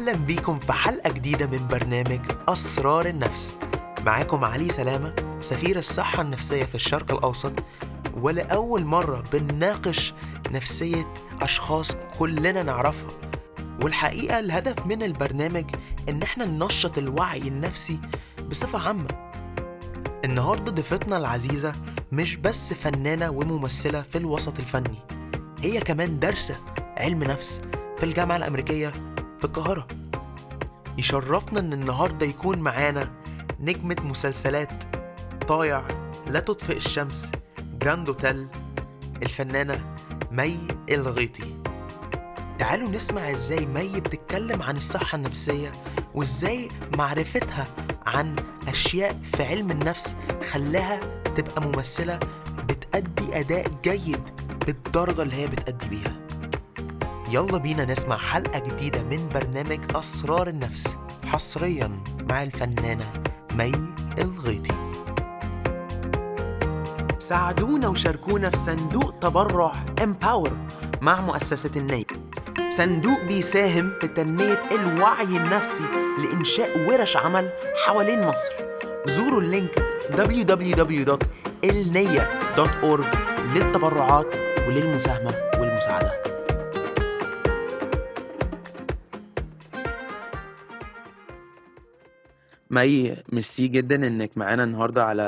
أهلا بيكم في حلقة جديدة من برنامج أسرار النفس. معاكم علي سلامة سفير الصحة النفسية في الشرق الأوسط ولأول مرة بنناقش نفسية أشخاص كلنا نعرفها. والحقيقة الهدف من البرنامج إن إحنا ننشط الوعي النفسي بصفة عامة. النهاردة ضيفتنا العزيزة مش بس فنانة وممثلة في الوسط الفني هي كمان دارسة علم نفس في الجامعة الأمريكية في القاهرة. يشرفنا إن النهاردة يكون معانا نجمة مسلسلات. طايع لا تطفئ الشمس Grand Hotel الفنانة مي الغيطي. تعالوا نسمع إزاي مي بتتكلم عن الصحة النفسية وإزاي معرفتها عن أشياء في علم النفس خلاها تبقى ممثلة بتأدي أداء جيد بالدرجة اللي هي بتأدي بيها. يلا بينا نسمع حلقة جديدة من برنامج أسرار النفس. حصريا مع الفنانة مي الغيطي. ساعدونا وشاركونا في صندوق تبرع Empower مع مؤسسة النيل. صندوق بيساهم في تنمية الوعي النفسي لإنشاء ورش عمل حوالين مصر. زوروا ال link www.elniya.org للتبرعات وللمساهمة والمساعدة. مي ميرسي جدا إنك معانا النهارده على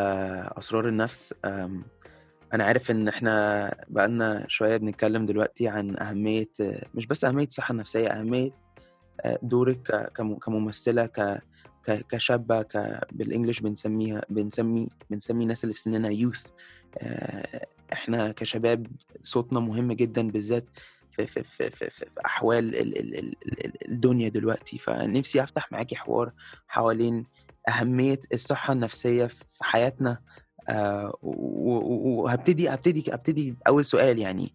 أسرار النفس. أنا عارف إن إحنا بقالنا شوية بنتكلم دلوقتي عن أهمية مش بس أهمية الصحة النفسية أهمية دورك كممثلة ك- كشابة ك بالإنجلش بنسميها بنسمي بنسمي الناس اللي في سننا يوث إحنا كشباب صوتنا مهم جدا بالذات في في في في, في, في أحوال ال ال ال ال- الدنيا دلوقتي. فنفسي أفتح معاكي حوار حوالين أهمية الصحة النفسية في حياتنا. آه، وهبتدي هبتدي هبتدي اول سؤال يعني.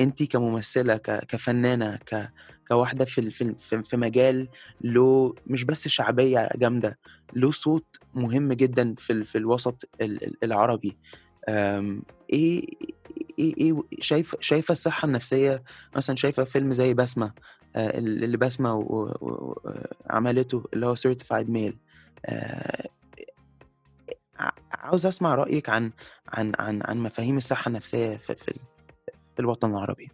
انت كممثلة كفنانة ك كواحدة في في في مجال له مش بس شعبية جامدة له صوت مهم جدا في في الوسط ال- ال- العربي. إيه إيه إيه شايف شايفة الصحة النفسية؟ مثلا شايفة فيلم زي بسمه آه، اللي بسمه عملته اللي هو سيرتيفايد ميل عاوز أسمع رأيك عن عن عن عن مفاهيم الصحة النفسية في في, في الوطن العربي.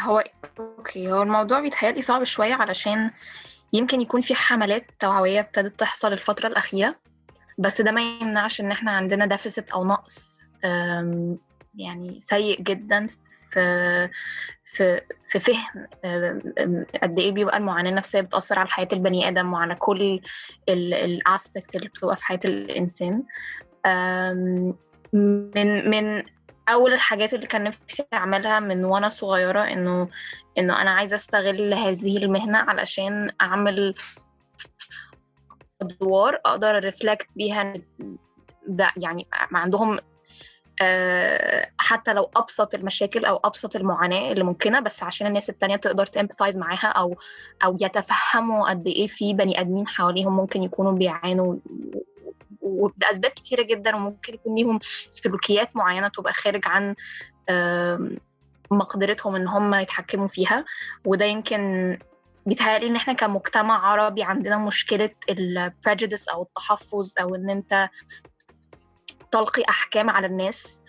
هو okay هو الموضوع بيتهيألي صعب شوية علشان يمكن يكون في حملات توعوية ابتدت تحصل الفترة الأخيرة. بس ده ما يمنعش إن إحنا عندنا deficit أو نقص يعني سيء جدا في في في فهم قد إيه بيبقى المعاناة النفسية بتأثر على حياة البني آدم وعلى كل ال aspects اللي بتبقى في حياة الإنسان. أم، من من أول الحاجات اللي كان نفسي أعملها من وأنا صغيرة إنه إنه أنا عايزة أستغل هذه المهنة علشان أعمل أدوار أقدر reflect بيها ده يعني عندهم آه، حتى لو أبسط المشاكل أو أبسط المعاناة اللي ممكنة بس عشان الناس التانية تقدر ت empathize معاها أو أو يتفهموا قد إيه في بني آدمين حواليهم ممكن يكونوا بيعانوا وباسباب كتيرة جدا وممكن يكون ليهم سلوكيات معينة تبقى خارج عن مقدرتهم إن هم يتحكموا فيها. وده يمكن بيتهيألي إن إحنا كمجتمع عربي عندنا مشكلة البريجيدس أو التحفظ أو إن أنت تلقي أحكام على الناس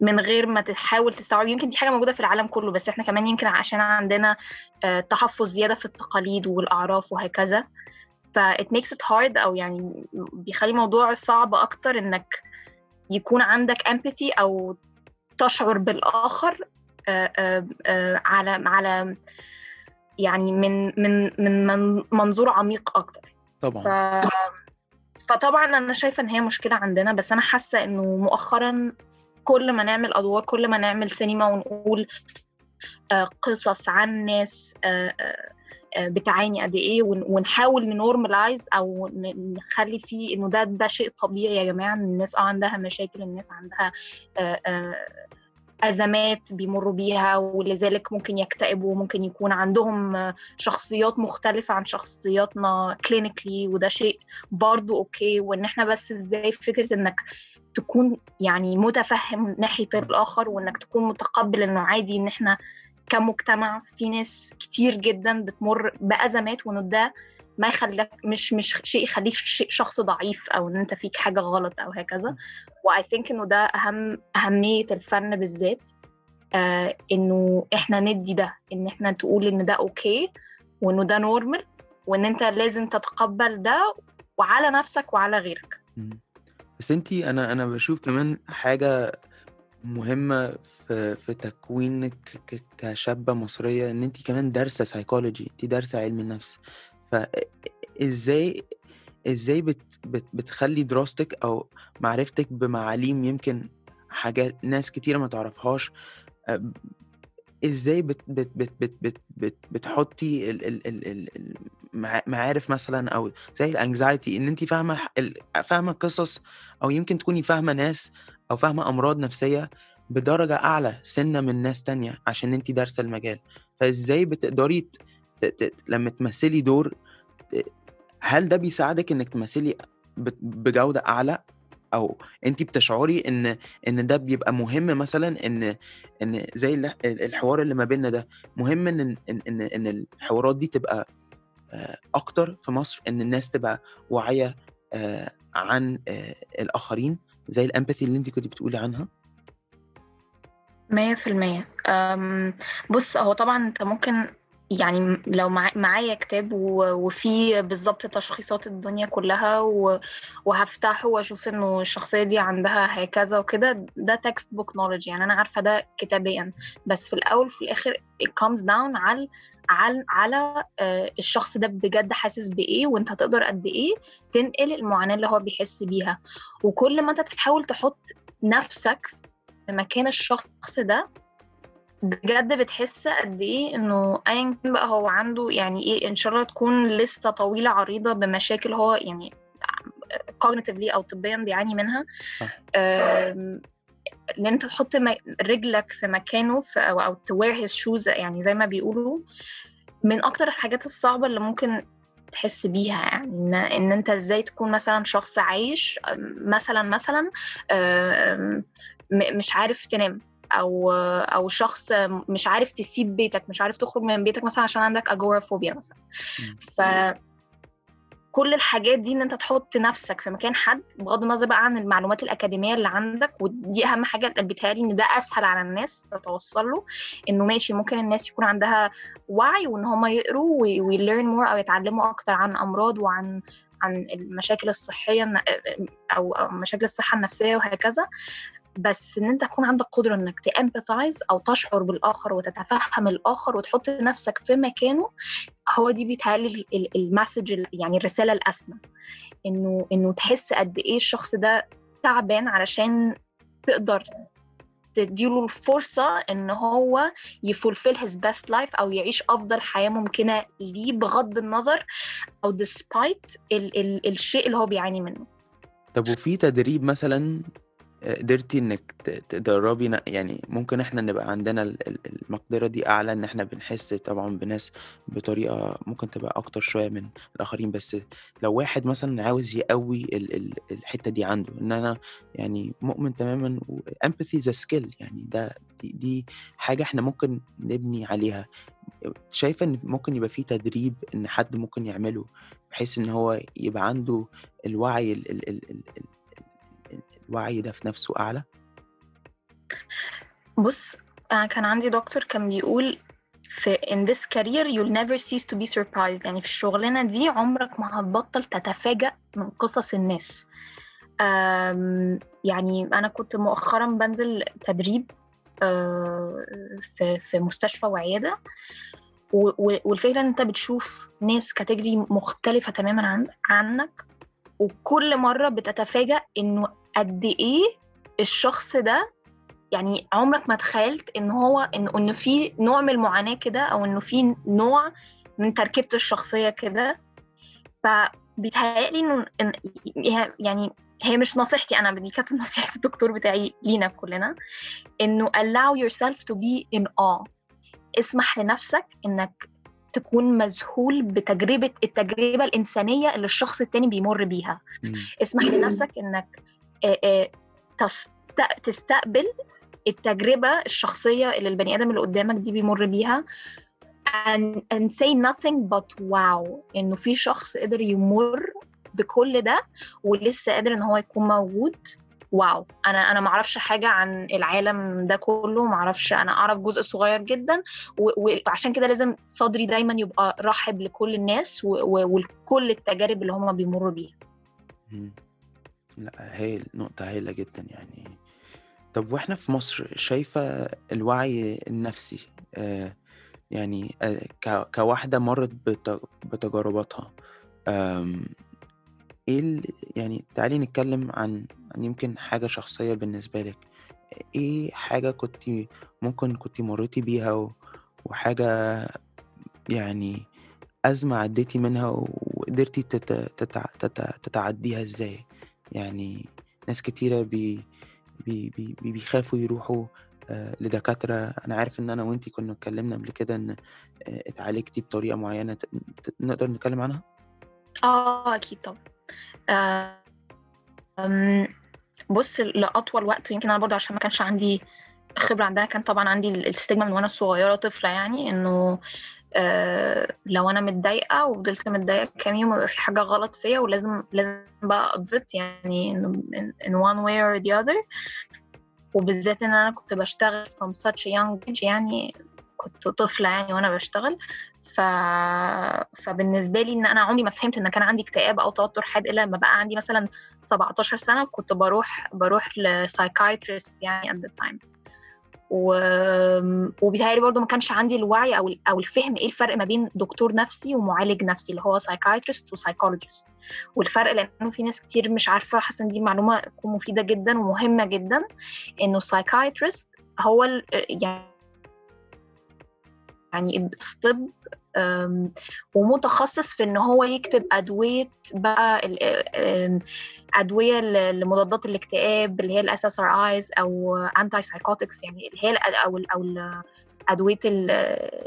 من غير ما تحاول تستوعب. يمكن دي حاجة موجودة في العالم كله بس إحنا كمان يمكن عشان عندنا آه، تحفظ زيادة في التقاليد والأعراف وهكذا ف it makes it hard أو يعني بيخلي الموضوع صعب أكتر إنك يكون عندك empathy أو تشعر بالآخر آه، آه، على على يعني من من من من- منظور عميق أكتر. ف... طبعا فطبعا أنا شايفة إن هي مشكلة عندنا بس أنا حاسة إنه مؤخرا كل ما نعمل أدوار كل ما نعمل سينما ونقول آه، قصص عن ناس آه، آه، بتعاني قد إيه ون- ونحاول normalize أو نخلي فيه إنه ده ده شيء طبيعي يا جماعة إن الناس آه عندها مشاكل الناس عندها أزمات بيمروا بيها ولذلك ممكن يكتئبوا ممكن يكون عندهم شخصيات مختلفة عن شخصياتنا clinically وده شيء برضو okay وإن إحنا بس إزاي فكرة إنك تكون يعني متفهم ناحية الآخر وإنك تكون متقبل إنه عادي إن إحنا كمجتمع في ناس كتير جدا بتمر بأزمات وإن ده ما يخليك مش مش شيء يخليك شخص ضعيف أو إن أنت فيك حاجة غلط أو هكذا. و I think إنه ده اهم أهمية الفن بالذات آه إنه إحنا ندي ده إن إحنا تقول إن ده okay وإنه ده normal وإن أنت لازم تتقبل ده وعلى نفسك وعلى غيرك. بس انت أنا أنا بشوف كمان حاجة مهمة في في تكوينك كشابة مصرية إن انت كمان دارسة سايكولوجي انت دارسة علم النفس. فازاي إزاي بت بت بتخلي دراستك أو معرفتك بمعالم يمكن حاجات ناس كتيرة ما تعرفهاش إزاي بت بت بت بت بت بت بتحطي ال ال ال ال معارف مثلا أو زي ال anxiety إن انت فاهمة فاهمة قصص أو يمكن تكوني فاهمة ناس أو فاهمة أمراض نفسية بدرجة أعلى سنة من ناس تانية عشان انت دارسة المجال. فإزاي بتقدري لما تمثلي دور هل ده بيساعدك إنك تمثلي بجودة أعلى؟ أو انت بتشعري إن إن ده بيبقى مهم مثلا إن إن زي الحوار اللي ما بيننا ده مهم إن إن إن, إن الحوارات دي تبقى آه، أكتر في مصر؟ إن الناس تبقى واعية آه، عن آه، الآخرين؟ زي ال empathy اللي انت كنت بتقولي عنها؟ مية في المية. بص هو طبعا أنت ممكن يعني لو معايا كتاب وفيه بالظبط تشخيصات الدنيا كلها وهفتحه وأشوف إنه الشخصية دي عندها هكذا وكده ده textbook knowledge يعني أنا عارفة ده كتابيا. بس في الأول في الآخر it comes down على على على آه، الشخص ده بجد حاسس بإيه وأنت هتقدر قد إيه تنقل المعاناة اللي هو بيحس بيها. وكل ما أنت تحاول تحط نفسك في مكان الشخص ده بجد بتحس قد إيه إنه ايا كان بقى هو عنده يعني إيه إن شاء الله تكون لسته طويلة عريضة بمشاكل هو يعني كوجنيتيفلي أو طبيا بيعاني منها. إن أنت تحط رجلك في مكانه في أو, أو to wear his shoes يعني زي ما بيقولوا من أكتر الحاجات الصعبة اللي ممكن تحس بيها يعني إن, إن أنت إزاي تكون مثلا شخص عايش مثلا مثلا مش عارف تنام. أو أو شخص مش عارف تسيب بيتك مش عارف تخرج من بيتك مثلا عشان عندك agoraphobia مثلا. ف كل الحاجات دي إن أنت تحط نفسك في مكان حد بغض النظر بقى عن المعلومات الأكاديمية اللي عندك ودي أهم حاجة بيتهيألي إن ده أسهل على الناس تتوصل له إنه ماشي ممكن الناس يكون عندها وعي وإن هم يقروا وي learn more أو يتعلموا أكتر عن أمراض وعن عن المشاكل الصحية أو مشاكل الصحة النفسية وهكذا. بس إن أنت تكون عندك قدرة إنك ت empathize أو تشعر بالآخر وتتفهم الآخر وتحط نفسك في مكانه هو دي بيتهيألي ال message يعني الرسالة الأسمى. إنه إنه تحس قد إيه الشخص ده تعبان علشان تقدر تديله الفرصة إن هو يفولفل his best life أو يعيش أفضل حياة ممكنة ليه بغض النظر أو ال الشيء اللي هو بيعاني منه. طب وفي تدريب مثلا قدرتي إنِّك تدرّبي يعني ممكن إحنا نبقى عندنا المقدرة دي أعلى إن إحنا بنحس طبعًا بناس بطريقة ممكن تبقى أكتر شوية من الآخرين، بس لو واحد مثلًا عاوز يقوّي ال الحتّة دي عنده، إن أنا يعني مؤمن تمامًا وempathy is a skill يعني ده دي دي حاجة إحنا ممكن نبني عليها. شايفة إن ممكن يبقى في تدريب إن حد ممكن يعمله بحيث إن هو يبقى عنده الوعي ال ال ال ال الوعي ده في نفسه أعلى؟ بُص، أنا كان عندي دكتور كان بيقول في in this career you'll never cease to be surprised يعني في الشغلانة دي عمرك ما هتبطّل تتفاجأ من قصص الناس. يعني أنا كنت مؤخرًا بنزل تدريب في في مستشفى وعيادة والفكرة إن أنت بتشوف ناس كاتيجري مختلفة تمامًا عن عنك وكل مرة بتتفاجأ إنه قد إيه الشخص ده يعني عمرك ما تخيلت إن هو إن انه في نوع من المعاناة كده أو إنه في نوع من تركيبة الشخصية كده. فبيتهيألي إنه إن يعني هي مش نصيحتي أنا دي كانت نصيحة الدكتور بتاعي لينا كلنا إنه allow yourself to be in awe. اسمح لنفسك إنك تكون مذهول بتجربة التجربة الإنسانية اللي الشخص التاني بيمر بيها. اسمح لنفسك إنك. تستقبل التجربة الشخصية اللي البني آدم اللي قدامك دي بيمر بيها and, and say nothing but wow إنه في شخص قدر يمر بكل ده ولسه قادر إن هو يكون موجود. واو أنا أنا ما أعرفش حاجة عن العالم ده كله ما أعرفش أنا أعرف جزء صغير جدا وعشان كده لازم صدري دايما يبقى رحب لكل الناس ولكل التجارب اللي هم بيمروا بيها. لا هايل نقطة هايلة جدا يعني. طب وإحنا في مصر شايفة الوعي النفسي آه يعني آه كواحدة مرت بتجارباتها إيه يعني تعالي نتكلم عن يمكن حاجة شخصية بالنسبة لك. إيه حاجة كنت ممكن كنت مريتي بيها وحاجة يعني أزمة عديتي منها وقدرتي تتعديها إزاي؟ يعني ناس كتيرة بي بي بي بيخافوا يروحوا لدكاترة. أنا عارف إن أنا وإنتي كنا اتكلمنا قبل كده إن اتعالجتي بطريقة معينة. نقدر نتكلم عنها؟ آه أكيد طبعا. بص لأطول وقت ويمكن أنا برضه عشان ما كانش عندي خبرة عندها كان طبعا عندي الستيجما من وأنا صغيرة طفلة يعني إنه آه لو أنا متضايقة وفضلت متضايقة كام يوم يبقى في حاجة غلط فيا ولازم لازم بقى أضبط يعني in one way or the other. وبالذات إن أنا كنت بشتغل from such a young age يعني كنت طفلة يعني وأنا بشتغل. ف... فبالنسبة لي إن أنا عمري ما فهمت إن كان عندي اكتئاب أو توتر حاد إلا لما بقى عندي مثلا 17 سنة كنت بروح بروح ل psychiatrist يعني at the time. و... وبيتهيألي برضه ما كانش عندي الوعي أو أو الفهم إيه الفرق ما بين دكتور نفسي ومعالج نفسي اللي هو psychiatrist و psychologist والفرق لأنه في ناس كتير مش عارفة حاسة إن دي معلومة تكون مفيدة جدا ومهمة جدا إنه psychiatrist هو ال... يعني يعني الطب ومتخصص في إن هو يكتب أدوية بقى أدوية لمضادات الاكتئاب اللي هي ال SSRIs أو antipsychotics يعني اللي هي أو أو أدوية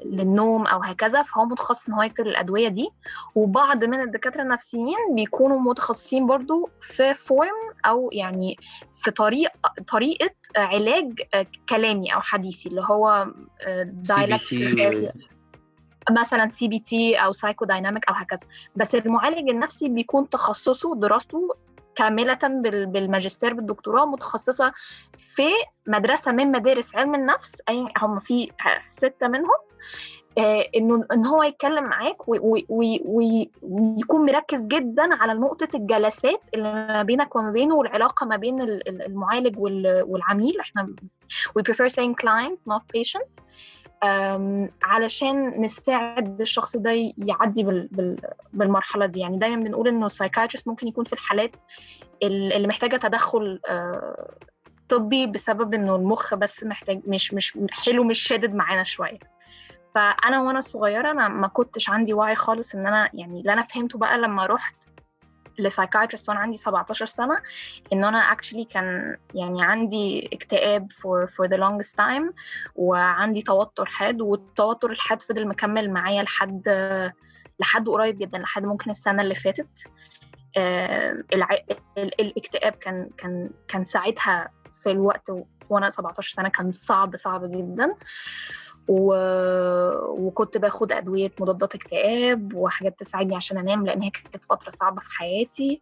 للنوم أو هكذا. فهو متخصص إن هو يكتب الأدوية دي. وبعض من الدكاترة النفسيين بيكونوا متخصصين برضو في form أو يعني في طريق طريقة علاج كلامي أو حديثي اللي هو dialect مثلا CBT أو psychodynamic أو هكذا. بس المعالج النفسي بيكون تخصصه دراسته كاملة بالماجستير بالدكتوراه متخصصة في مدرسة من مدارس علم النفس. أي هم في ستة منهم. آه إنه إن هو يتكلم معاك ويكون مركز جدا على نقطة الجلسات اللي ما بينك وما بينه والعلاقة ما بين المعالج والعميل. إحنا we prefer saying client not patient. علشان نساعد الشخص ده يعدي بالمرحلة دي. يعني دايما بنقول إنه السايكايترست ممكن يكون في الحالات اللي محتاجة تدخل طبي بسبب إنه المخ بس محتاج مش مش حلو مش شادد معانا شوية. فأنا وأنا صغيرة أنا ما كنتش عندي وعي خالص إن أنا يعني اللي أنا فهمته بقى لما رحت ل psychiatrist وأنا عندي 17 سنة إن أنا actually كان يعني عندي اكتئاب for for the longest time وعندي توتر حاد والتوتر الحاد فضل مكمل معايا لحد لحد قريب جدا لحد ممكن السنة اللي فاتت. آه الع... الاكتئاب كان كان كان ساعتها في الوقت وأنا 17 سنة كان صعب صعب جدا. و... وكنت باخد أدوية مضادات اكتئاب وحاجات تساعدني عشان أنام لأن هي كانت فترة صعبة في حياتي.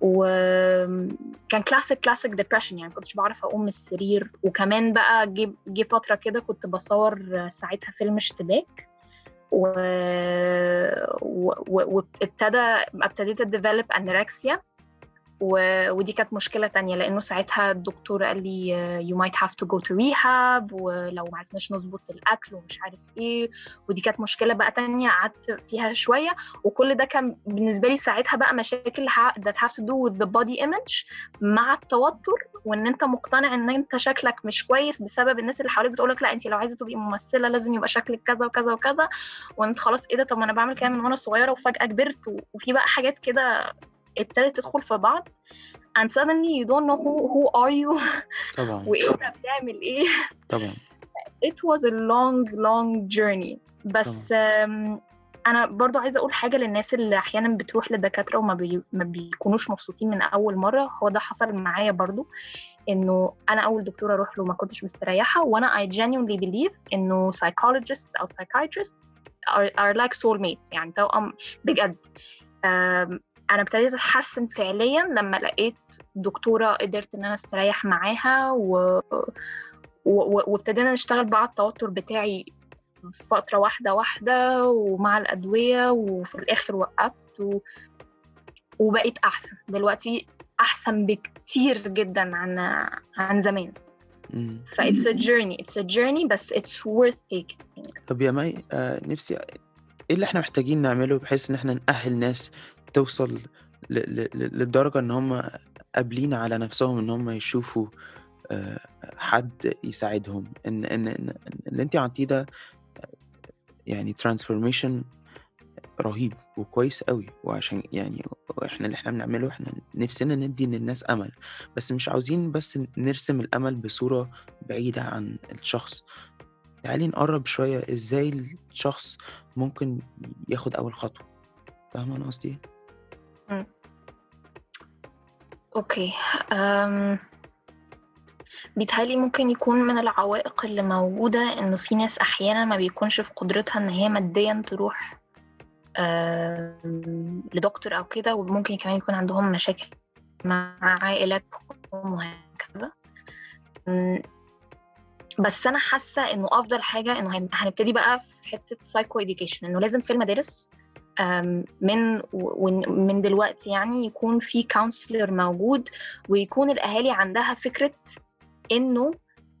وكان classic classic depression يعني كنتش بعرف أقوم من السرير. وكمان بقى جه جه فترة كده كنت بصور ساعتها فيلم اشتباك. و... و... وابتدى ابتديت أديفلوب أنوركسيا. ودي كانت مشكلة تانية لأنه ساعتها الدكتور قال لي you might have to go to rehab ولو ما عرفناش نظبط الأكل ومش عارف إيه. ودي كانت مشكلة بقى تانية قعدت فيها شوية وكل ده كان بالنسبة لي ساعتها بقى مشاكل that have to do with the body image مع التوتر وإن أنت مقتنع إن أنت شكلك مش كويس بسبب الناس اللي حواليك بتقولك لا أنت لو عايزة تبقي ممثلة لازم يبقى شكلك كذا وكذا وكذا وأنت خلاص إيه ده طب ما أنا بعمل كده من وأنا صغيرة وفجأة كبرت وفي بقى حاجات كده ابتدت تدخل في بعض and suddenly you don't know who, who are you طبعا. وإيه أنت بتعمل إيه. طبعا. It was a long long journey. بس طبعا. أنا برضو عايزة أقول حاجة للناس اللي أحيانا بتروح لدكاترة وما بي... ما بيكونوش مبسوطين من أول مرة. هو ده حصل معايا برضو إنه أنا أول دكتورة أروح له ما كنتش مستريحة وأنا I genuinely believe إنه psychologists أو psychiatrists are, are like soulmates يعني توأم بجد. أنا ابتديت أتحسن فعليا لما لقيت دكتورة قدرت إن أنا أستريح معاها و... و... وابتدينا نشتغل بقى على التوتر بتاعي فترة واحدة واحدة ومع الأدوية وفي الآخر وقفت و... وبقيت أحسن. دلوقتي أحسن بكتير جدا عن عن زمان. ف it's a journey. It's a journey بس it's worth taking. طب يا مي آه نفسي إيه اللي إحنا محتاجين نعمله بحيث إن إحنا نأهل ناس توصل للدرجة إن هم قابلين على نفسهم إن هم يشوفوا آه حد يساعدهم. ان ان إن اللي انت عملتيه ده يعني transformation رهيب وكويس قوي وعشان يعني إحنا اللي إحنا بنعمله إحنا نفسنا ندي للناس أمل. بس مش عاوزين بس نرسم الأمل بصورة بعيدة عن الشخص. تعالي نقرب شوية إزاي الشخص ممكن ياخد أول خطوة. فاهمة أنا قصدي أوكي. أم... بيتهيألي ممكن يكون من العوائق اللي موجودة إنه في ناس أحيانا ما بيكونش في قدرتها إن هي ماديا تروح لدكتور أو كده وممكن كمان يكون عندهم مشاكل مع عائلاتهم وهكذا. بس أنا حاسة إنه أفضل حاجة إنه هن- هنبتدي بقى في حتة psychoeducation إنه لازم في المدارس من من دلوقتي يعني يكون في counselor موجود ويكون الأهالي عندها فكرة إنه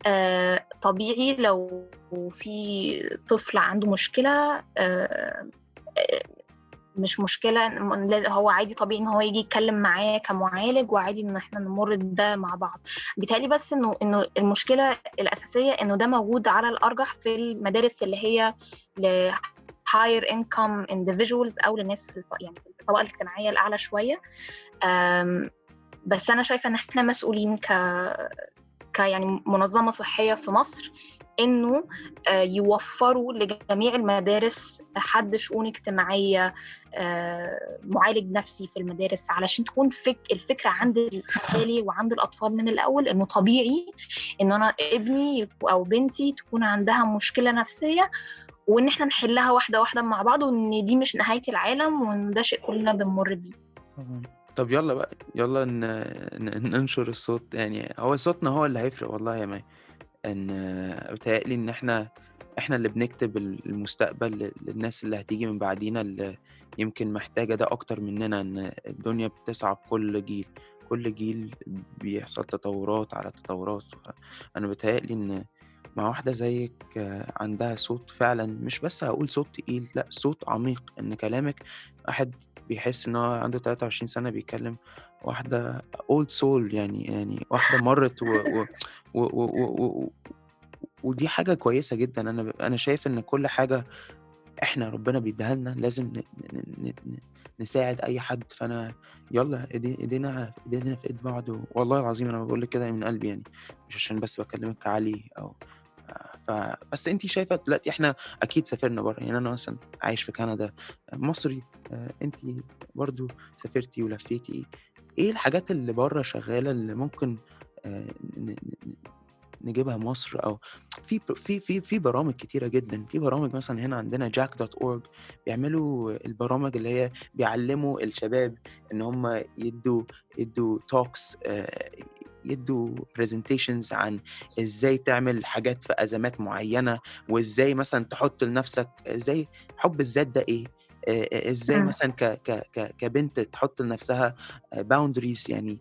آه، طبيعي لو في طفل عنده مشكلة آه، آه، مش مشكلة هو عادي طبيعي إن هو يجي يتكلم معايا كمعالج وعادي إن إحنا نمر بده مع بعض. بالتالي بس إنه إنه المشكلة الأساسية إنه ده موجود على الأرجح في المدارس اللي هي higher income individuals أو للناس في يعني في الطبقة الاجتماعية الأعلى شوية. أم، بس أنا شايفة إن إحنا مسؤولين ك ك يعني منظمة صحية في مصر إنه آه، يوفروا لجميع المدارس حد شؤون اجتماعية آه، معالج نفسي في المدارس علشان تكون فك الفكرة عند الأهالي وعند الأطفال من الأول إنه طبيعي إن أنا ابني أو بنتي تكون عندها مشكلة نفسية وإن إحنا نحلها واحدة واحدة مع بعض وإن دي مش نهاية العالم وإن ده شيء كلنا بنمر بيه. طب يلا بقى يلا ن... ن- ننشر الصوت يعني هو صوتنا هو اللي هيفرق والله يا مي. إن بتهيألي إن إحنا إحنا اللي بنكتب المستقبل لل- للناس اللي هتيجي من بعدينا اللي يمكن محتاجة ده أكتر مننا إن الدنيا بتصعب كل جيل كل جيل بيحصل تطورات على تطورات. أنا بتهيألي إن مع واحدة زيك عندها صوت فعلا مش بس هقول صوت تقيل لأ صوت عميق إن كلامك واحد بيحس إن هو عنده 23 سنة بيتكلم واحدة اولد سول يعني يعني واحدة مرت و و و و و و ودي حاجة كويسة جدا. أنا أنا شايف إن كل حاجة إحنا ربنا بيديها لنا لازم نساعد أي حد. فأنا يلا إيدي- ايدينا ايدينا في إيد بعض والله العظيم أنا بقول لك كده من قلبي يعني مش عشان بس بكلمك كعلي أو ف... بس انت شايفة دلوقتي إحنا أكيد سافرنا بره يعني أنا مثلا عايش في كندا مصري انت برضو سافرتي ولفيتي. إيه الحاجات اللي بره شغالة اللي ممكن آه، نجيبها مصر؟ أو في في في في برامج كتيرة جدا. في برامج مثلا هنا عندنا Jack.org بيعملوا البرامج اللي هي بيعلموا الشباب إن هم يدوا يدوا talks يدوا presentations عن إزاي تعمل حاجات في أزمات معينة وإزاي مثلا تحط لنفسك إزاي حب الذات ده إيه آه، آه، إزاي مم. مثلا ك ك ك كبنت تحط لنفسها boundaries يعني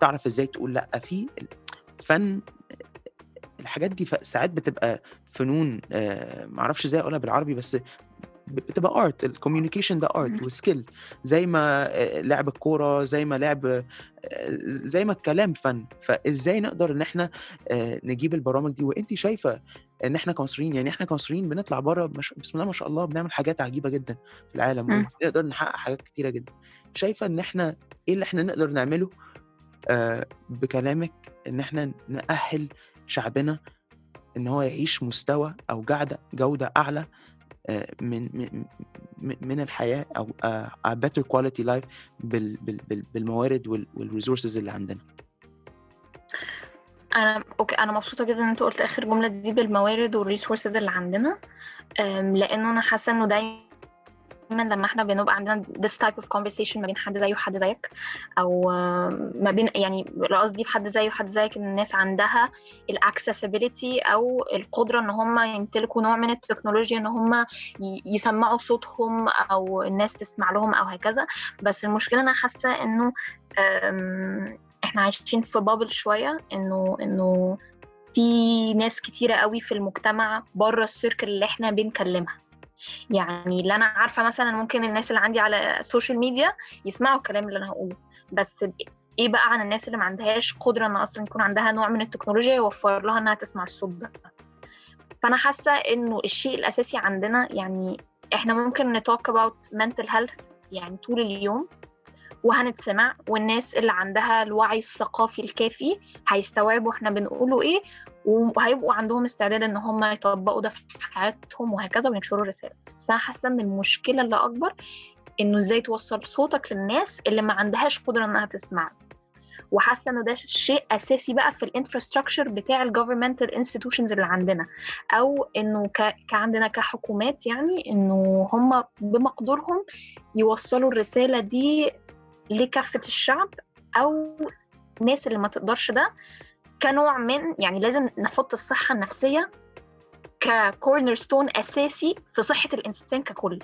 تعرف إزاي تقول لأ في فن الحاجات دي ساعات بتبقى فنون آه، معرفش إزاي أقولها بالعربي بس بتبقى art ال communication ده art. و skill زي ما آه، لعب الكورة زي ما لعب آه، زي ما الكلام فن. فازاي نقدر ان إحنا آه، نجيب البرامج دي؟ وانت شايفة ان إحنا كمصريين يعني إحنا كمصريين بنطلع بره بسم الله ما شاء الله بنعمل حاجات عجيبة جدا في العالم. ونقدر نحقق حاجات كتيرة جدا. شايفة ان إحنا إيه اللي إحنا نقدر نعمله؟ بكلامك ان إحنا نأهل شعبنا ان هو يعيش مستوى أو جودة أعلى من من من- من الحياة أو آه، better quality life بال بال بال بالموارد وال resources اللي عندنا. أنا أوكي أنا مبسوطة جدا إن أنت قلت آخر جملة دي بالموارد والريسورسز اللي عندنا لأنه أنا حاسة إنه دايما لما إحنا بنبقى عندنا this type of conversation ما بين حد زيه وحد زيك أو ما بين يعني قصدي بحد زيه وحد زيك ان الناس عندها ال accessibility أو القدرة إن هم يمتلكوا نوع من التكنولوجيا إن هم يسمعوا صوتهم أو الناس تسمع لهم أو هكذا. بس المشكلة أنا حاسة إنه إحنا عايشين في bubble شوية إنه إنه في ناس كتيرة قوي في المجتمع بره ال circle اللي إحنا بنكلمها. يعني اللي أنا عارفة مثلا ممكن الناس اللي عندي على ال social media يسمعوا الكلام اللي أنا هقوله بس إيه بقى عن الناس اللي ما عندهاش قدرة إن أصلا يكون عندها نوع من التكنولوجيا يوفر لها إنها تسمع الصوت ده؟ فأنا حاسة إنه الشيء الأساسي عندنا يعني إحنا ممكن ن talk about mental health يعني طول اليوم وهنتسمع والناس اللي عندها الوعي الثقافي الكافي هيستوعبوا إحنا بنقوله إيه وهيبقوا عندهم استعداد إن هم يطبقوا ده في حياتهم وهكذا وينشروا الرسالة. بس أنا حاسة إن المشكلة اللي أكبر إنه إزاي توصل صوتك للناس اللي ما عندهاش قدرة إنها تسمع وحاسة إنه ده شيء أساسي بقى في ال infrastructure بتاع ال governmental institutions اللي عندنا. أو إنه ك... كعندنا كحكومات يعني إنه هم بمقدورهم يوصلوا الرسالة دي لكافة الشعب أو الناس اللي ما تقدرش ده كنوع من يعني لازم نحط الصحة النفسية ككورنر ستون أساسي في صحة الإنسان ككل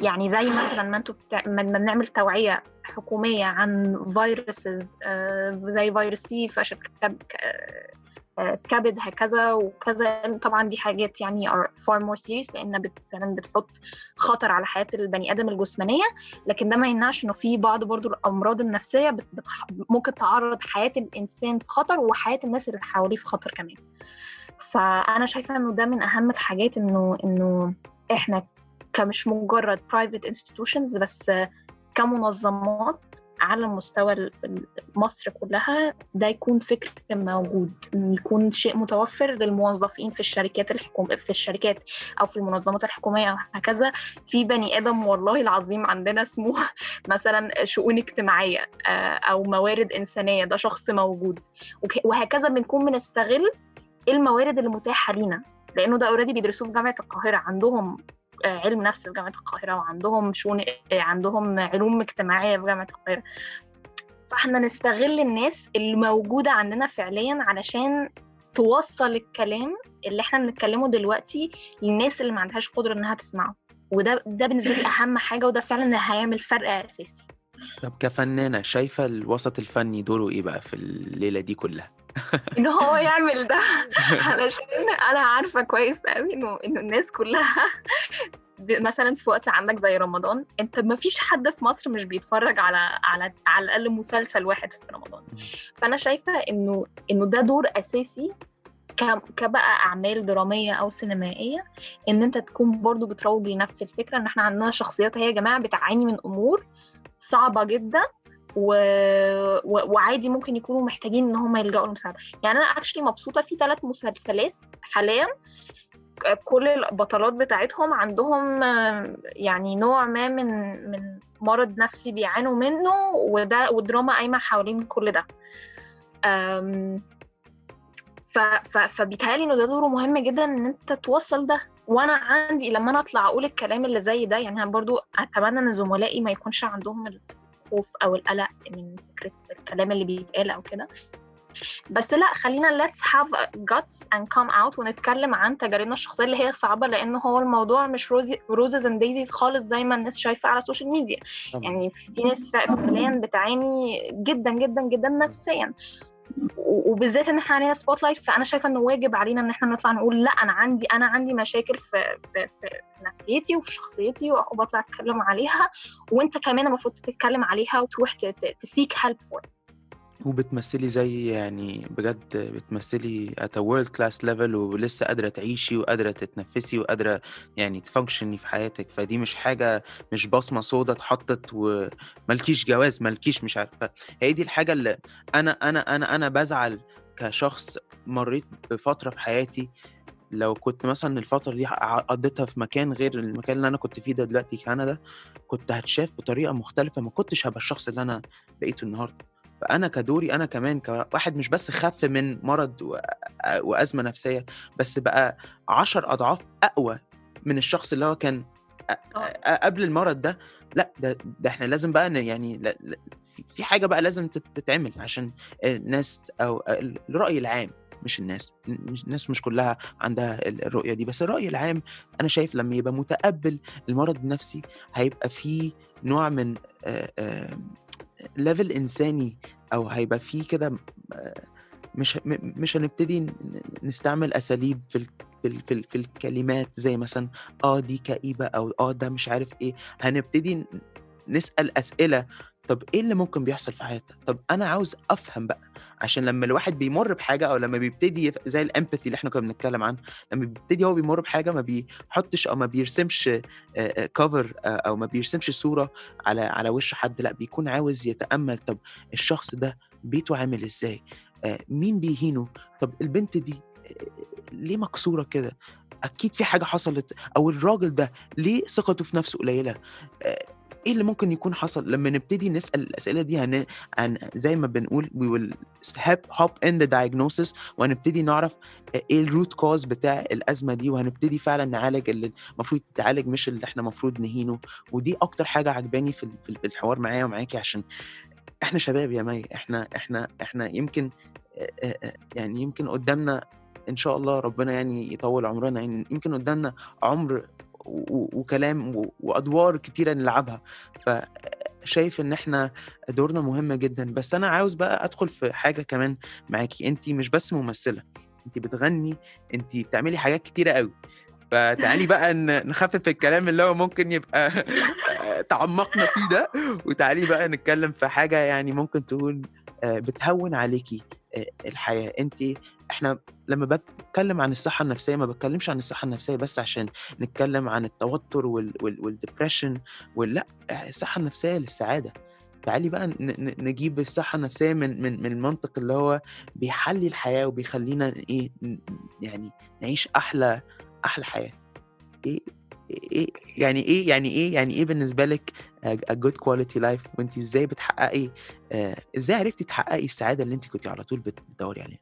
يعني زي مثلا ما أنتوا. ما بنعمل توعية حكومية عن فيروسز زي فيروس سي فشل آه، كبد هكذا وكذا. طبعا دي حاجات يعني are far more serious بت... فعلا بتحط خطر على حياة البني آدم الجسمانية. لكن ده ما يمنعش إنه في بعض برضو الأمراض النفسية بت... بت... ممكن تعرض حياة الإنسان في خطر وحياة الناس اللي حواليه في خطر كمان. فأنا شايفة إنه ده من أهم الحاجات إنه إنه إحنا كمش مجرد private institutions بس كمنظمات على مستوى مصر كلها ده يكون فكر موجود يكون شيء متوفر للموظفين في الشركات الحكوم في الشركات أو في المنظمات الحكومية وهكذا في بني آدم والله العظيم عندنا اسمه مثلا شؤون اجتماعية آه، أو موارد إنسانية ده شخص موجود. وهكذا بنكون بنستغل الموارد اللي متاحة لينا لأنه ده اوريدي بيدرسوه في جامعة القاهرة. عندهم علم نفس في جامعة القاهرة وعندهم شؤون عندهم علوم اجتماعية في جامعة القاهرة. فإحنا نستغل الناس اللي موجودة عندنا فعليا علشان توصل الكلام اللي إحنا بنتكلمه دلوقتي للناس اللي ما عندهاش قدرة إنها تسمعه. وده ده بالنسبة لي أهم حاجة وده فعلا اللي هيعمل فرق أساسي. طب كفنانة شايفة الوسط الفني دوره إيه بقى في الليلة دي كلها؟ إن هو يعمل ده. علشان أنا عارفة كويس قوي إنه إنه الناس كلها مثلا في وقت عندك زي رمضان أنت ما فيش حد في مصر مش بيتفرج على على على الأقل مسلسل واحد في رمضان. فأنا شايفة إنه إنه ده دور أساسي كبقى أعمال درامية أو سينمائية إن أنت تكون برضو بتروج لنفس الفكرة إن إحنا عندنا شخصيات هي يا جماعة بتعاني من أمور صعبة جدا و... و... وعادي ممكن يكونوا محتاجين إن هم يلجأوا للمساعده يعني أنا اكشلي مبسوطة في ثلاث مسلسلات حاليا. كل البطلات بتاعتهم عندهم يعني نوع ما من من مرض نفسي بيعانوا منه وده والدراما قايمة حوالين كل ده. ف ف فبيتهيألي انه ده دوره مهم جدا إن أنت توصل ده. وأنا عندي لما أنا أطلع أقول الكلام اللي زي ده يعني برضو أتمنى إن زملائي ما يكونش عندهم الخوف أو القلق من فكرة الكلام اللي بيتقال أو كده. بس لا خلينا let's have guts and come out ونتكلم عن تجاربنا الشخصية اللي هي صعبة لأن هو الموضوع مش roses and daisies خالص زي ما الناس شايفة على ال social media يعني في ناس فعليا بتعاني جدا جدا جدا نفسيا. وبالذات إن إحنا علينا spotlight فأنا شايفة إنه واجب علينا إن إحنا نطلع نقول لأ أنا عندي أنا عندي مشاكل في في, في نفسيتي وفي شخصيتي وبطلع أتكلم عليها وأنت كمان المفروض تتكلم عليها وتروح تسيك هيلب فور وبتمثلي زي يعني بجد بتمثلي at a world class level ولسه قادرة تعيشي وقادرة تتنفسي وقادرة يعني تفانكشني في حياتك. فدي مش حاجة مش بصمة سودا اتحطت وملكيش جواز ملكيش مش عارفة هي دي الحاجة اللي أنا أنا أنا أنا بزعل كشخص مريت بفترة في حياتي. لو كنت مثلا الفترة دي قضيتها في مكان غير المكان اللي أنا كنت فيه ده دلوقتي كندا كنت هتشاف بطريقة مختلفة. ما كنتش هبقى الشخص اللي أنا بقيته النهاردة. فانا كدوري أنا كمان كواحد مش بس خف من مرض وأزمة نفسية بس بقى عشر أضعاف أقوى من الشخص اللي هو كان آه. قبل المرض ده لأ ده, ده إحنا لازم بقى يعني لا في- حاجة بقى لازم تت- تتعمل عشان الناس أو الرأي العام مش الناس الناس مش كلها عندها ال- الرؤية دي بس الرأي العام أنا شايف لما يبقى متقبل المرض النفسي هيبقى فيه نوع من ليفل انساني أو هيبقى فيه كده آه، مش مش هنبتدي نستعمل أساليب في في في, ال- في الكلمات زي مثلا آه دي كئيبة أو آه ده مش عارف إيه. هنبتدي نسأل أسئلة طب إيه اللي ممكن بيحصل في حياتك؟ طب أنا عاوز أفهم بقى عشان لما الواحد بيمر بحاجة أو لما بيبتدي زي الإمباثي اللي إحنا كنا بنتكلم عنه لما بيبتدي هو بيمر بحاجة ما بيحطش أو ما بيرسمش كفر أو ما بيرسمش صورة على على وش حد لأ بيكون عاوز يتأمل طب الشخص ده بيته عامل إزاي؟ مين بيهينه؟ طب البنت دي ليه مكسورة كده؟ أكيد في حاجة حصلت أو الراجل ده ليه ثقته في نفسه قليلة؟ إيه اللي ممكن يكون حصل؟ لما نبتدي نسأل الأسئلة دي هن... عن زي ما بنقول we will hop in the diagnosis وهنبتدي نعرف إيه ال root cause بتاع الأزمة دي وهنبتدي فعلا نعالج اللي المفروض يتعالج مش اللي إحنا المفروض نهينه. ودي أكتر حاجة عجباني في ال- في ال- في الحوار معايا ومعاكي عشان إحنا شباب يا مي إحنا إحنا إحنا يمكن يعني يمكن قدامنا إن شاء الله ربنا يعني يطول عمرنا يعني يمكن قدامنا عمر وكلام وأدوار كتيرة نلعبها. فشايف إن إحنا دورنا مهم جدا. بس أنا عاوز بقى أدخل في حاجة كمان معاكي. انت مش بس ممثلة انت بتغني انت بتعملي حاجات كتيرة قوي فتعالي بقى نخفف الكلام اللي هو ممكن يبقى تعمقنا فيه ده. وتعالي بقى نتكلم في حاجة يعني ممكن تقول آه، بتهون عليكي آه، الحياة. انت إحنا لما بتكلم عن الصحة النفسية ما بتكلمش عن الصحة النفسية بس عشان نتكلم عن التوتر وال وال والدبريشن ولا الصحة النفسية للسعادة. تعالي بقى نجيب الصحة النفسية من من من المنطق اللي هو بيحلي الحياة وبيخلينا إيه يعني نعيش أحلى أحلى حياة. إيه إيه يعني إيه يعني إيه يعني إيه بالنسبة لك a good quality life وانت إزاي بتحققي آه إزاي عرفتي تحققي السعادة اللي انت كنت على طول بت- بتدوري عليها؟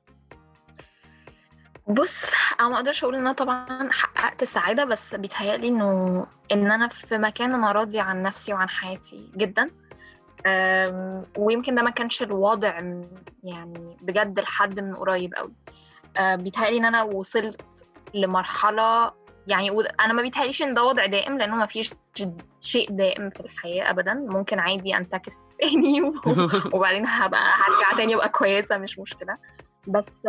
بص أنا ما أقدرش أقول إن أنا طبعا حققت السعادة بس بيتهيألي إنه إن أنا في مكان أنا راضية عن نفسي وعن حياتي جدا. ويمكن ده ما كانش الوضع م- يعني بجد لحد من قريب قوي أه، بيتهيألي إن أنا وصلت لمرحلة يعني أنا ما بيتهيأليش إن ده وضع دائم لأنه ما فيش شيء دائم في الحياة ابدا. ممكن عادي أنتكس تاني و- وبعدين هبقى هرجع تاني ابقى كويسة مش مشكلة. بس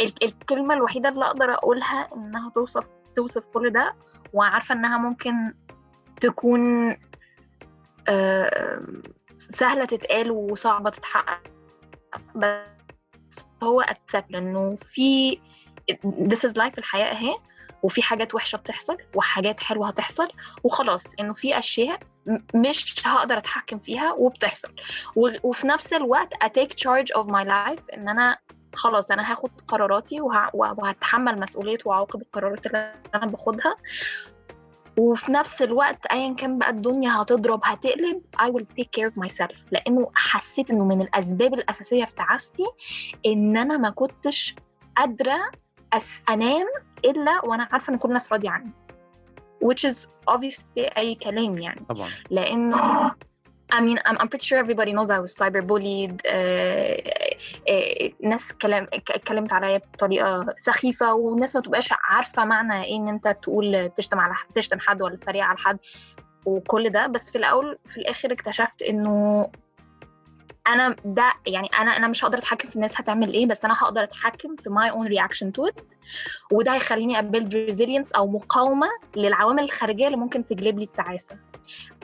ال- الكلمة الوحيدة اللي أقدر أقولها إنها توصف توصف كل ده وعارفة إنها ممكن تكون سهلة تتقال وصعبة تتحقق. بس هو accept إنه في this is life الحياة أهي وفي حاجات وحشة بتحصل وحاجات حلوة هتحصل وخلاص. إنه في أشياء م- مش هقدر أتحكم فيها وبتحصل. وفي نفس الوقت take charge of my life إن أنا خلاص أنا هاخد قراراتي وه... وهتحمل مسؤولية وعواقب القرارات اللي أنا باخدها. وفي نفس الوقت ايا كان بقى الدنيا هتضرب هتقلب I will take care of myself. لأنه حسيت إنه من الأسباب الأساسية في تعاستي إن أنا ما كنتش قادرة أس... أنام إلا وأنا عارفة إن كل الناس راضية عني. which is obviously أي كلام يعني. طبعا. لأنه I mean I'm, I'm pretty sure everybody knows I was cyberbullied. آه، آه، ناس كلام اتكلمت عليا بطريقة سخيفة والناس ما تبقاش عارفة معنى إيه إن أنت تقول تشتم على تشتم حد ولا تتريق على حد وكل ده. بس في الأول في الآخر اكتشفت إنه أنا ده يعني أنا أنا مش هقدر اتحكم في الناس هتعمل إيه بس أنا هقدر اتحكم في my own reaction to it. وده هيخليني ا build resilience أو مقاومة للعوامل الخارجية اللي ممكن تجلب لي التعاسة.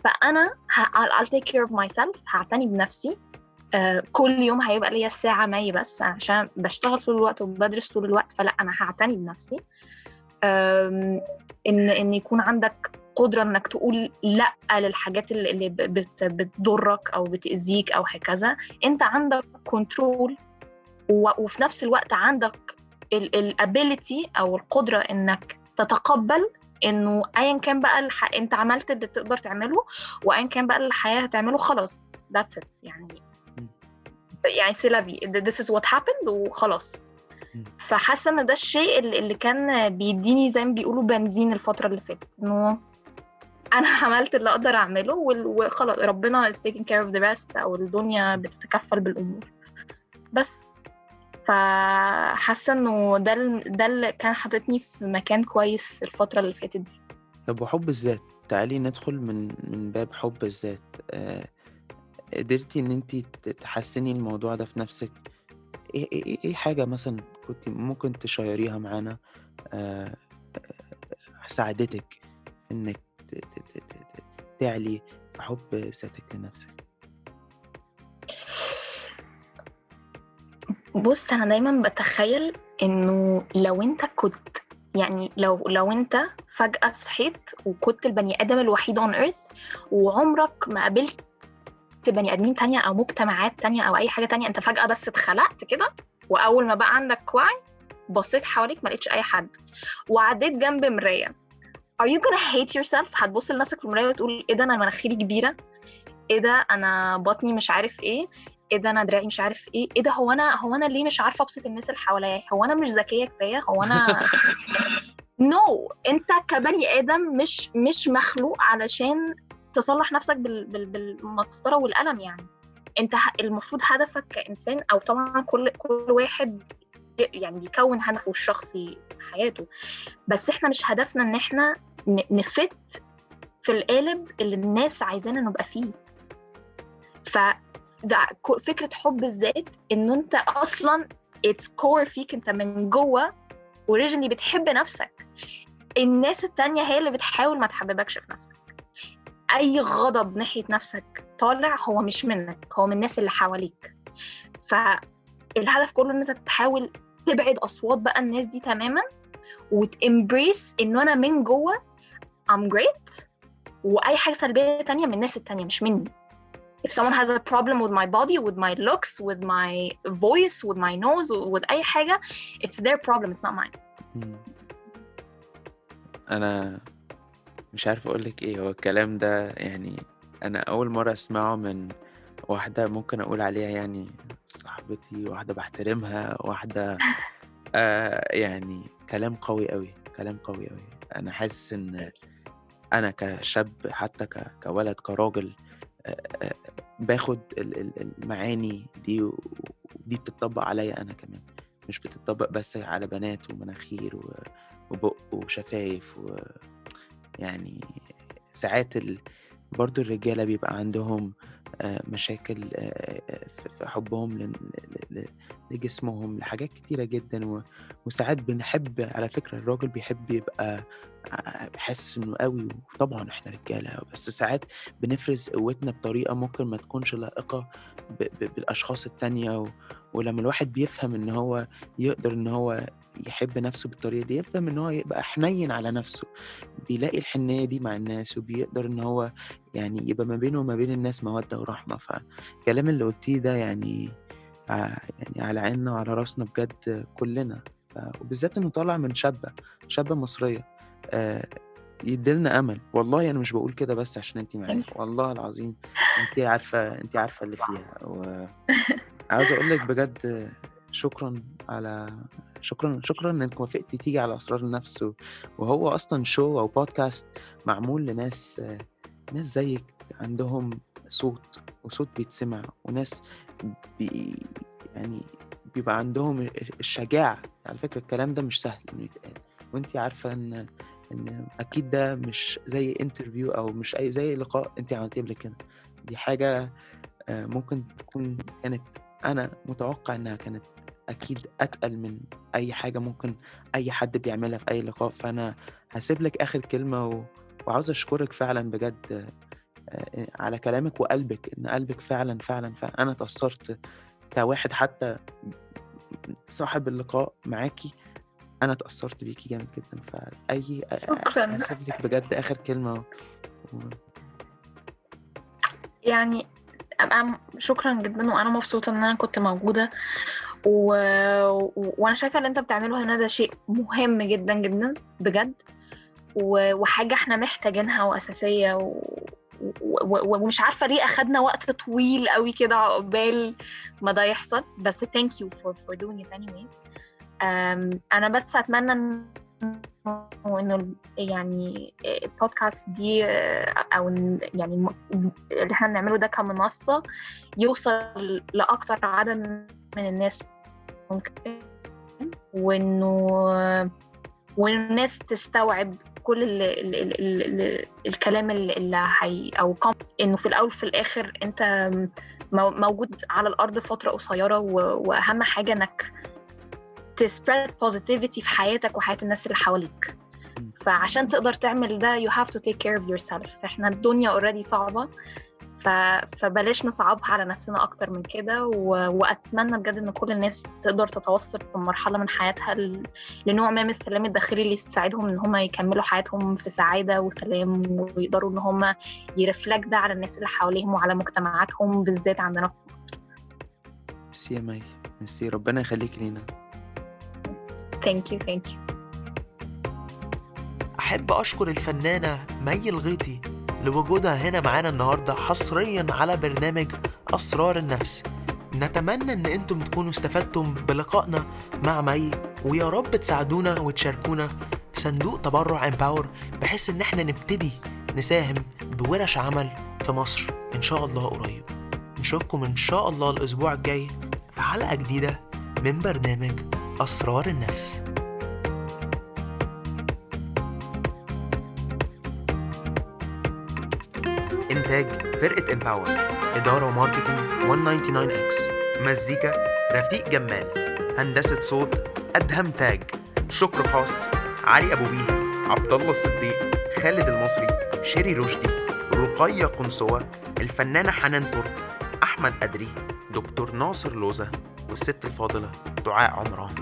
فأنا I'll take care of myself هعتني بنفسي. آه، كل يوم هيبقى ليا ساعة ماي بس عشان بشتغل طول الوقت وبدرس طول الوقت فلا أنا هعتني بنفسي. إن إن يكون عندك قدرة إنك تقول لأ للحاجات اللي بت- بتضرك أو بتأذيك أو هكذا. أنت عندك control وفي نفس الوقت عندك ال ability أو القدرة إنك تتقبل إنه ايا كان بقى الح... أنت عملت اللي تقدر تعمله وايا كان بقى الحياة هتعمله خلاص that's it. يعني يعني c'est la vie this is what happened وخلاص. فحاسة إن ده الشيء اللي اللي كان بيديني زي ما بيقولوا بنزين الفترة اللي فاتت إنه أنا عملت اللي أقدر أعمله وخلاص ربنا is taking care of the rest أو الدنيا بتتكفل بالأمور. بس. فحاسة إنه ده ده اللي كان حاططني في مكان كويس الفترة اللي فاتت دي. طب وحب الذات؟ تعالي ندخل من من باب حب الذات. آه، قدرتي إن انت تحسني الموضوع ده في نفسك؟ إيه إيه إيه- حاجة مثلا كنت ممكن تشيريها معانا؟ آه، آه، ساعدتك إنك تعلي حب ذاتك لنفسك. بص أنا دايما بتخيل إنه لو أنت كنت يعني لو لو أنت فجأة صحيت وكنت البني آدم الوحيد on earth وعمرك ما قابلت بني آدمين تانية أو مجتمعات تانية أو أي حاجة تانية أنت فجأة بس اتخلقت كده وأول ما بقى عندك وعي بصيت حواليك ما لقيتش أي حد. وعديت جنب مراية. Are you gonna hate yourself? هتبص لنفسك في المراية وتقول إيه ده أنا مناخيري كبيرة؟ إيه ده أنا بطني مش عارف إيه؟ إيه ده أنا دراعي مش عارف إيه؟ إيه ده هو أنا هو أنا ليه مش عارفة أبسط الناس اللي حواليا؟ هو أنا مش ذكية كفاية؟ هو أنا نو no. أنت كبني آدم مش مش مخلوق علشان تصلح نفسك بال... بال... بالمسطرة والقلم يعني. أنت المفروض هدفك كإنسان أو طبعا كل كل واحد يعني بيكون هدفه الشخصي حياته. بس إحنا مش هدفنا إن إحنا ن fit في القالب اللي الناس عايزانا نبقى فيه. ف فكرة حب الذات إن أنت أصلا it's core فيك أنت من جوه originally بتحب نفسك. الناس التانية هي اللي بتحاول ما تحببكش في نفسك. أي غضب ناحية نفسك طالع هو مش منك هو من الناس اللي حواليك. فالهدف كله إن أنت تحاول تبعد أصوات بقى الناس دي تماما وتامبريس إنه أنا من جوه I'm great وأي حاجة سلبية تانية من الناس التانية مش مني if someone has a problem with my body with my looks with my voice with my nose with أي حاجة it's their problem it's not mine. أنا مش عارف أقولك إيه هو الكلام ده يعني أنا أول مرة أسمعه من واحدة ممكن أقول عليها يعني صاحبتي واحدة بحترمها واحدة آه يعني كلام قوي قوي كلام قوي قوي أنا حاسس إن أنا كشاب حتى كولد كراجل آه، آه، باخد ال- ال- المعاني دي ودي بتطبق عليا أنا كمان. مش بتطبق بس على بنات ومناخير وبق وشفايف و يعني ساعات ال... برضو الرجالة بيبقى عندهم آه، مشاكل آه، آه، في حبهم لجسمهم لحاجات كتيرة جدا. وساعات بنحب على فكرة الراجل بيحب يبقى حاسس إنه قوي وطبعا إحنا رجالة بس ساعات بنفرز قوتنا بطريقة ممكن ما تكونش لائقة ب... ب... بالأشخاص التانية. ولما الواحد بيفهم إن هو يقدر إن هو يحب نفسه بالطريقة دي يفهم إن هو يبقى حنين على نفسه بيلاقي الحنية دي مع الناس وبيقدر إن هو يعني يبقى ما بينه وما بين الناس مودة ورحمة. فالكلام اللي قلتيه ده يعني ع- يعني على عيننا وعلى راسنا بجد كلنا. وبالذات إنه طالع من شابة شابة مصرية. آه، يديلنا أمل. والله أنا مش بقول كده بس عشان انت معايا. والله العظيم انت عارفة انت عارفة اللي فيها. وعاوز أقول لك بجد شكرا على شكرا شكرا إنك وافقتي تيجي على أسرار النفس وهو أصلا show أو بودكاست معمول لناس ناس زيك عندهم صوت وصوت بيتسمع وناس بي يعني بيبقى عندهم الشجاعة. على فكرة الكلام ده مش سهل إنه يتقال. وأنت عارفة إن إن أكيد ده مش زي interview أو مش أي زي لقاء أنت عملتيه قبل كده. دي حاجة آه، ممكن تكون كانت أنا متوقع إنها كانت أكيد أتقل من أي حاجة ممكن أي حد بيعملها في أي لقاء فأنا هسيب لك آخر كلمة و... وعاوز أشكرك فعلا بجد آه، على كلامك وقلبك إن قلبك فعلا فعلا فعلا أنا اتأثرت كواحد حتى صاحب اللقاء معاكي أنا اتأثرت بيكي جامد جدا فأي شكراً. هسيب لك بجد آخر كلمة و... يعني أبقى شكرا جدا وأنا مبسوطة إن أنا كنت موجودة و... وأنا شايفة اللي أنت بتعمله هنا ده شيء مهم جدا جدا بجد. و... وحاجة إحنا محتاجينها وأساسية و... و- ومش عارفة ليه أخدنا وقت طويل قوي كده عقبال ما ده يحصل. بس you for for doing it anyways. أم، أنا بس أتمنى إنه- إنه ال- يعني البودكاست دي أو يعني اللي إحنا بنعمله ده كمنصة يوصل لأكتر عدد من الناس ممكن وإنه والناس تستوعب كل ال ال ال ال ال الكلام اللي هي أو إنه في الأول في الآخر أنت مو- موجود على الأرض فترة قصيرة وأهم حاجة إنك تسبريد positivity في حياتك وحياة الناس اللي حواليك. فعشان تقدر تعمل ده you have to take care of yourself. إحنا الدنيا already صعبة. ف... فبلاش نصعبها على نفسنا أكتر من كده و... وأتمنى بجد إن كل الناس تقدر تتوصل في مرحلة من حياتها ل... لنوع ما من السلام الداخلي اللي يساعدهم إن هم يكملوا حياتهم في سعادة وسلام ويقدروا إن هم يرفلكت ده على الناس اللي حواليهم وعلى مجتمعاتهم بالذات عندنا في مصر. ميرسي يا مي. ميرسي. ربنا يخليك لينا. thank you thank you أحب أشكر الفنانة مي الغيطي. لوجودها هنا معانا النهاردة حصريا على برنامج أسرار النفس. نتمنى إن أنتم تكونوا استفدتم بلقائنا مع مي ويا رب تساعدونا وتشاركونا صندوق تبرع Empower بحيث إن إحنا نبتدي نساهم بورش عمل في مصر إن شاء الله قريب. نشوفكم إن شاء الله الأسبوع الجاي في حلقة جديدة من برنامج أسرار النفس. إنتاج فرقة Empower إدارة و marketing 199 X مزيكا رفيق جمال. هندسة صوت أدهم تاج. شكر خاص علي أبو بيه عبد الله الصديق خالد المصري شيري رشدي رقية قنصوة الفنانة حنان ترك أحمد أدري دكتور ناصر لوزة والست الفاضلة دعاء عمران.